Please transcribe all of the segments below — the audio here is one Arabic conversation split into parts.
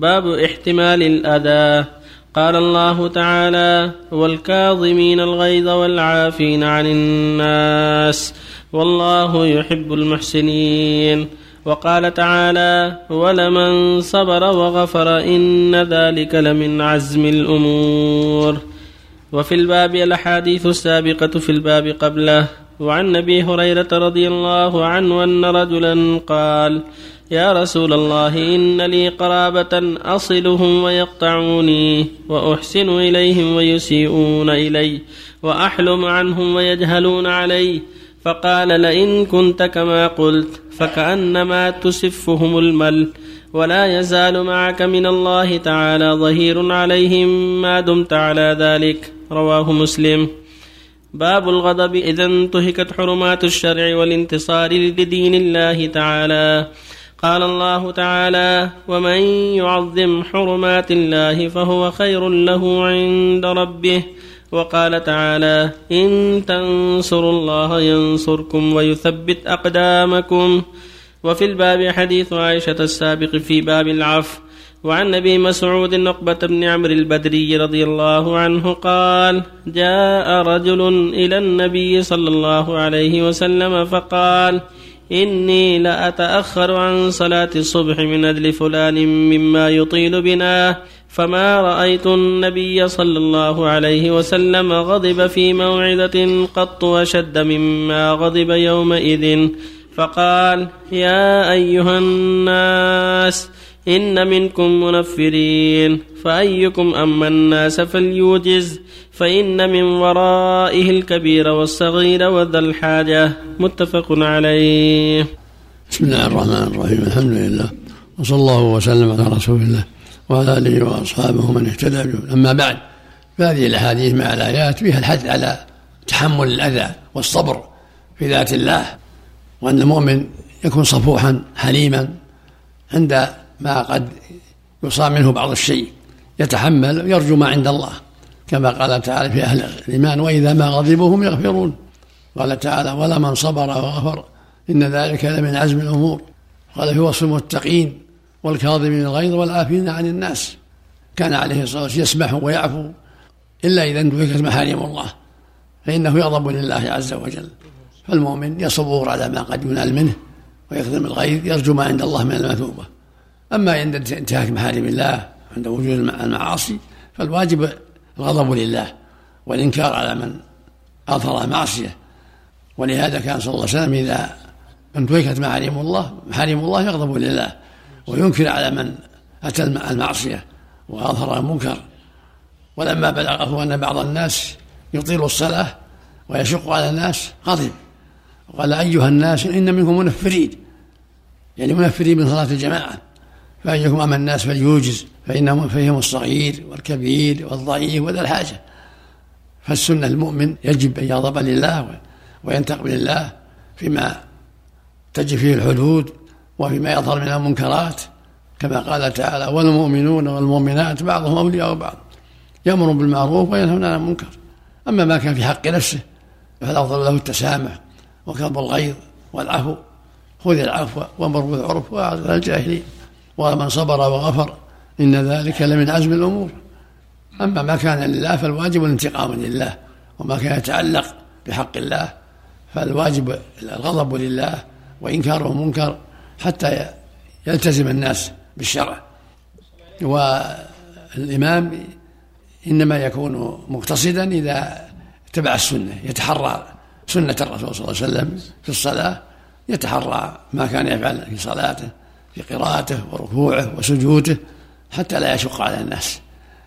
باب احتمال الأذى. قال الله تعالى والكاظمين الغيظ والعافين عن الناس والله يحب المحسنين. وقال تعالى ولمن صبر وغفر إن ذلك لمن عزم الأمور وفي الباب الأحاديث السابقة في الباب قبله. وعن أبي هريرة رضي الله عنه أن رجلا قال يا رسول الله إن لي قرابة أصلهم ويقطعوني وأحسن إليهم ويسيئون إلي وأحلم عنهم ويجهلون علي. فقال لئن كنت كما قلت فكأنما تسفهم المل ولا يزال معك من الله تعالى ظهير عليهم ما دمت على ذلك. رواه مسلم. باب الغضب. إذا انتهكت حرمات الشرع والانتصار لدين الله تعالى. قال الله تعالى ومن يعظم حرمات الله فهو خير له عند ربه. وقال تعالى إن تنصروا الله ينصركم ويثبت أقدامكم. وفي الباب حديث عائشة السابق في باب العفو وعن أبي مسعود نقبة بن عمرو البدري رضي الله عنه قال جاء رجل إلى النبي صلى الله عليه وسلم فقال إني لأتأخر عن صلاة الصبح من أجل فلان مما يطيل بنا فما رأيت النبي صلى الله عليه وسلم غضب في موعظه قط وشد مما غضب يومئذ. فقال يا أيها الناس إن منكم منفرين فأيكم أما الناس فليوجز فإن من ورائه الكبير والصغير وذا الحاجة. متفق عليه. بسم الله الرحمن الرحيم. الحمد لله. وصلى الله وسلم على رسول الله وعلى آله وأصحابه من اهتدى به. أما بعد فهذه الأحاديث مع الآيات فيها الحث على تحمل الأذى والصبر في ذات الله. وأن المؤمن يكون صفوحا حليما عند ما قد يصاب منه بعض الشيء يتحمل ويرجو ما عند الله كما قال تعالى في أهل الإيمان وإذا ما غضبوا هم يغفرون قال تعالى ولا من صبر وغفر إن ذلك لمن عزم الأمور قال في وصف المتقين والكاظمين الغيظ والعافين عن الناس كان عليه الصلاة والسلام يسمح ويعفو إلا إذا انتهكت محارم الله فإنه يغضب لله عز وجل. فالمؤمن يصبر على ما قد ينال منه ويخدم الغيظ يرجو ما عند الله من المثوبة أما عند انتهاك محارم الله عند وجود المعاصي فالواجب الغضب لله والإنكار على من أظهر معصية. ولهذا كان صلى الله عليه وسلم إذا انتهكت محارم الله محارم الله يغضب لله وينكر على من أتى المعصية وأظهر المنكر. ولما بلغه أن بعض الناس يطيل الصلاة ويشق على الناس غضب. وقال أيها الناس إن منكم منفرين. يعني منفرين من صلاة الجماعة. فأيكم أما الناس فليوجز فإنهم فيهم الصغير والكبير والضعيف وذا الحاجة. فالسنة المؤمن يجب أن يغضب لله وينتقم لله فيما تجي فيه الحدود وفيما يظهر من المنكرات. كما قال تعالى والمؤمنون والمؤمنات بعضهم أولياء بعض يأمر بالمعروف وينهون عن المنكر. أما ما كان في حق نفسه فالأفضل له التسامح وكظم الغيظ والعفو. خذ العفو وامر بالعرف عن الجاهلين. ومن صبر وغفر إن ذلك لمن عزم الأمور. أما ما كان لله فالواجب الانتقام لله وما كان يتعلق بحق الله فالواجب الغضب لله وإنكاره المنكر حتى يلتزم الناس بالشرع. والإمام إنما يكون مقتصدا إذا اتبع السنة يتحرى سنة الرسول صلى الله عليه وسلم في الصلاة يتحرى ما كان يفعل في صلاته في قراءته وركوعه وسجوده حتى لا يشق على الناس.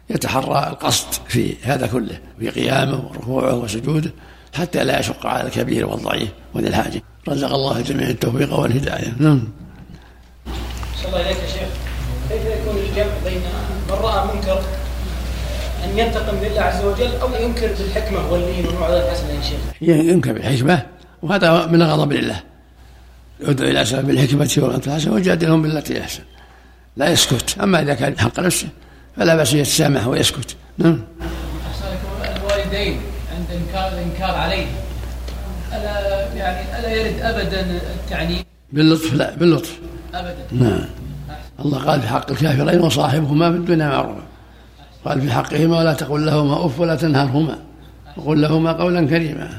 يتحرى القصد في هذا كله في قيامه وركوعه وسجوده حتى لا يشق على الكبير والضعيف وذي الحاجة. رزق الله الجميع التوفيق والهداية. نعم. الله إليك يا شيخ. كيف يكون الجمع بين من رأى منكر أن ينتقم لله عز وجل أو ينكر بالحكمة واللين والموعظة الحسنة يا شيخ ينكر بالحكمة وهذا من غضب لله. يدعو إلى سبب الحكمة والغنى الحسن وجادلهم بالتي أحسن. لا يسكت. أما إذا كان حق نفسه فلا بأس يتسامح ويسكت. نعم. الوالدين عند انكار الإنكار عليه ألا يعني ألا يرد ابدا التعنيف؟ باللطف لا باللطف. ابدا. نعم. الله قال في حق الكافرين وصاحبهما في الدنيا معروفا. قال في حقهما ولا تقل لهما أف ولا تنهرهما. وقل لهما قولا كريما.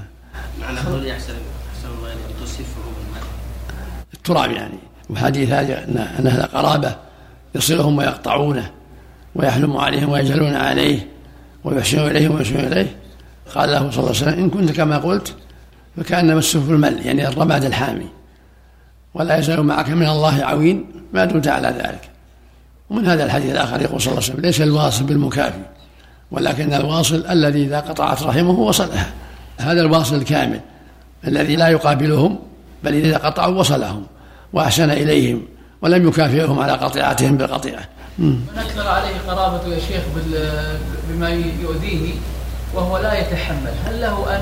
معنى قول يحسن أحسن الله تصفه التراب يعني. وحديث هذا أن أهل قرابة يصلهم ويقطعونه ويحلم عليهم ويجهلون عليه ويحسن اليهم ويحسن إليه. قال له صلى الله عليه وسلم إن كنت كما قلت فكأنما السفل المل يعني الرماد الحامي. ولا يزال معك من الله عوين ما دمت على ذلك. ومن هذا الحديث الآخر يقول صلى الله عليه وسلم ليس الواصل بالمكافي ولكن الواصل الذي إذا قطعت رحمه وصلها. هذا الواصل الكامل الذي لا يقابلهم بل إذا قطعوا وصلهم وأحسن إليهم ولم يكافئهم على قطيعتهم بالقطيعة. من أكثر عليه قرابته يا شيخ بما يؤذيه وهو لا يتحمل. هل له أن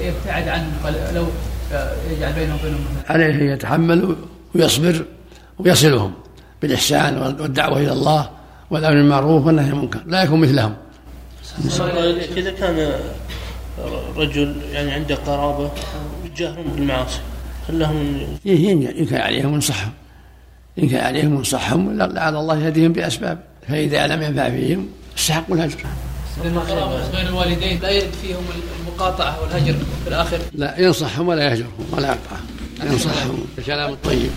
يبتعد عنه لو يجعل بينه وبينهم عليه أن يتحمل ويصبر ويصلهم. بالإحسان والدعوة إلى الله والأمر بالمعروف والنهي عن المنكر لا يكون مثلهم. إذا كان رجل يعني عنده قرابة يجاهرون بالمعاصي هل لهم ينكر عليهم وينصحهم ينكر عليهم وينصحهم لعل الله يهديهم بأسباب فإذا لم ينفع فيهم استحقوا الهجر غير الوالدين لا يرد فيهم المقاطعة والهجر في الآخر. لا ينصحهم ولا يهجرهم ولا يقطعهم ينصحهم. بالكلام الطيب